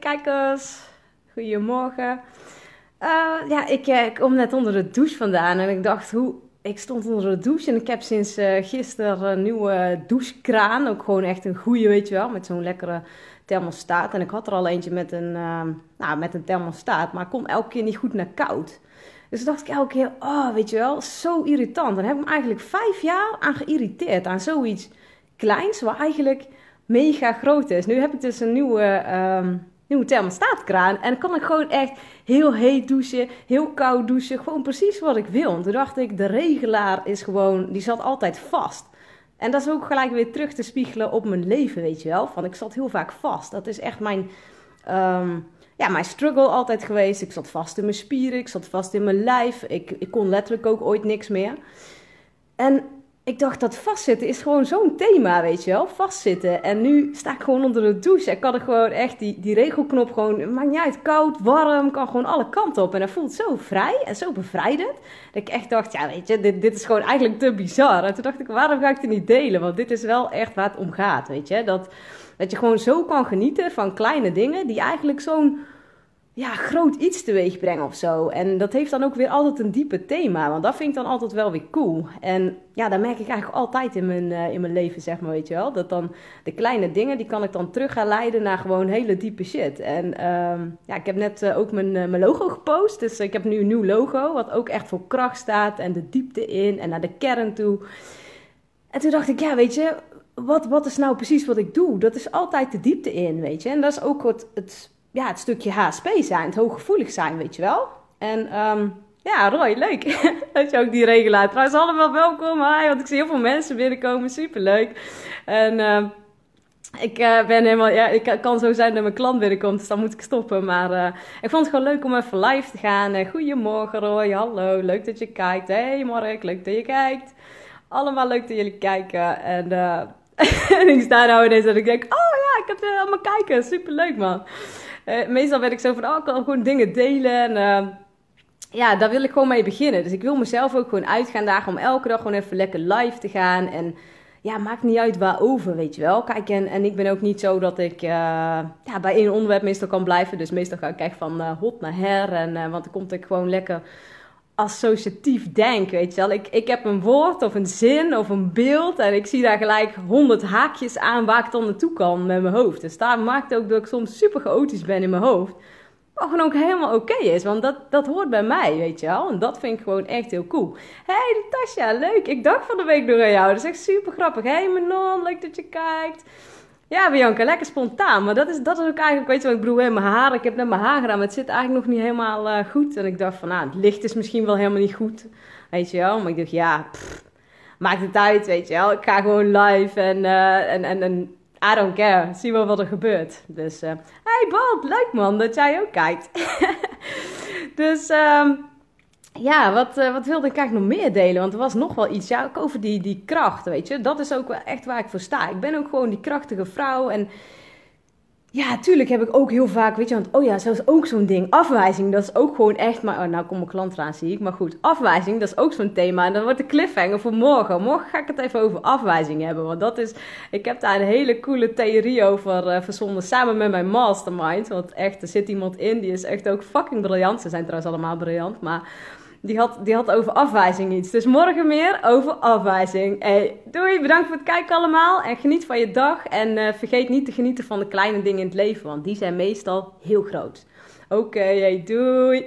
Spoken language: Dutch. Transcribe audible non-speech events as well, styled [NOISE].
kijkers. Goedemorgen. Uh, ja, ik, uh, ik kom net onder de douche vandaan en ik dacht, hoe... Ik stond onder de douche en ik heb sinds uh, gisteren een nieuwe douchekraan. Ook gewoon echt een goede, weet je wel, met zo'n lekkere thermostaat. En ik had er al eentje met een, nou, met een thermostaat, maar ik kom elke keer niet goed naar koud. Dus dacht ik elke keer, oh, weet je wel, zo irritant. En heb ik me eigenlijk vijf jaar aan geïrriteerd, aan zoiets kleins, wat eigenlijk mega groot is. Nu heb ik dus een nieuwe, um, nieuwe thermostaatkraan. En kan ik gewoon echt heel heet douchen, heel koud douchen. Gewoon precies wat ik wil. En toen dacht ik, de regelaar is gewoon, die zat altijd vast. En dat is ook gelijk weer terug te spiegelen op mijn leven, weet je wel. Van ik zat heel vaak vast. Dat is echt mijn, um, ja, mijn struggle altijd geweest. Ik zat vast in mijn spieren, ik zat vast in mijn lijf. Ik, ik kon letterlijk ook ooit niks meer. En ik dacht dat vastzitten is gewoon zo'n thema, weet je wel. Vastzitten. En nu sta ik gewoon onder de douche. Ik kan er gewoon echt die, die regelknop gewoon, maakt niet uit, koud, warm, kan gewoon alle kanten op. En dat voelt zo vrij en zo bevrijdend. Dat ik echt dacht, ja weet je, dit, dit is gewoon eigenlijk te bizar. En toen dacht ik, waarom ga ik het niet delen? Want dit is wel echt waar het om gaat, weet je. Dat, dat je gewoon zo kan genieten van kleine dingen die eigenlijk zo'n ja, groot iets teweeg brengen of zo. En dat heeft dan ook weer altijd een diepe thema. Want dat vind ik dan altijd wel weer cool. En ja, dat merk ik eigenlijk altijd in mijn, uh, in mijn leven, zeg maar, weet je wel. Dat dan de kleine dingen, die kan ik dan terug gaan leiden naar gewoon hele diepe shit. En uh, ja, ik heb net uh, ook mijn, mijn logo gepost. Dus ik heb nu een nieuw logo, wat ook echt voor kracht staat. En de diepte in en naar de kern toe. En toen dacht ik, ja, weet je, wat, wat is nou precies wat ik doe? Dat is altijd de diepte in, weet je. En dat is ook het, het ja, het stukje HSP zijn, het hooggevoelig zijn, weet je wel. En um, ja, Roy, leuk [LAUGHS] dat je ook die regelaar. Trouwens, allemaal welkom. Hi, want ik zie heel veel mensen binnenkomen. Superleuk. En uh, ik uh, ben helemaal, ja, ik kan zo zijn dat mijn klant binnenkomt, dus dan moet ik stoppen. Maar uh, ik vond het gewoon leuk om even live te gaan. Uh, goedemorgen Roy, hallo, leuk dat je kijkt. Hey Mark, leuk dat je kijkt. Allemaal leuk dat jullie kijken. En, [LAUGHS] ik sta nou ineens en ik denk, oh ja, ik heb allemaal kijken. Superleuk man. Uh, meestal ben ik zo van, oh, ik kan gewoon dingen delen. En uh, ja, daar wil ik gewoon mee beginnen. Dus ik wil mezelf ook gewoon uitgaan dagen om elke dag gewoon even lekker live te gaan. En ja, maakt niet uit waarover, weet je wel. Kijk, en, en ik ben ook niet zo dat ik uh, ja, bij één onderwerp meestal kan blijven. Dus meestal ga ik echt van hot naar her. En, want dan komt ik gewoon lekker associatief denk, weet je wel. Ik, ik heb een woord of een zin of een beeld en ik zie daar gelijk honderd haakjes aan waar ik dan naartoe kan met mijn hoofd. Dus daar maakt ook dat ik soms super chaotisch ben in mijn hoofd. Maar gewoon ook helemaal oké is, want dat, dat hoort bij mij, weet je wel. En dat vind ik gewoon echt heel cool. Hey Natasja, leuk. Ik dacht van de week door aan jou. Dat is echt super grappig. Hey Manon, leuk dat je kijkt. Ja, Bianca, lekker spontaan. Maar dat is, dat is ook eigenlijk, weet je wat ik bedoel, mijn haar. Ik heb net mijn haar gedaan, maar het zit eigenlijk nog niet helemaal uh, goed. En ik dacht van, nou, het licht is misschien wel helemaal niet goed. Weet je wel. Maar ik dacht, ja, pff, maakt het uit, weet je wel. Ik ga gewoon live en, uh, en, en, I don't care. Zie wel wat er gebeurt. Dus, uh, hey Bob, leuk man dat jij ook kijkt. [LAUGHS] dus, um, ja, wat, uh, wat wilde ik eigenlijk nog meer delen? Want er was nog wel iets ja, ook over die, die kracht, weet je. Dat is ook wel echt waar ik voor sta. Ik ben ook gewoon die krachtige vrouw. En ja, tuurlijk heb ik ook heel vaak, weet je, want oh ja, zelfs ook zo'n ding. Afwijzing, dat is ook gewoon echt, maar oh, nou komt mijn klant eraan, zie ik. Maar goed, afwijzing, dat is ook zo'n thema. En dan wordt de cliffhanger voor morgen. Morgen ga ik het even over afwijzing hebben. Want dat is, ik heb daar een hele coole theorie over uh, verzonnen samen met mijn mastermind. Want echt, er zit iemand in, die is echt ook fucking briljant. Ze zijn trouwens allemaal briljant, maar die had, die had over afwijzing iets. Dus morgen meer over afwijzing. Hey, doei, bedankt voor het kijken allemaal. En geniet van je dag. En uh, vergeet niet te genieten van de kleine dingen in het leven. Want die zijn meestal heel groot. Oké, hey, doei.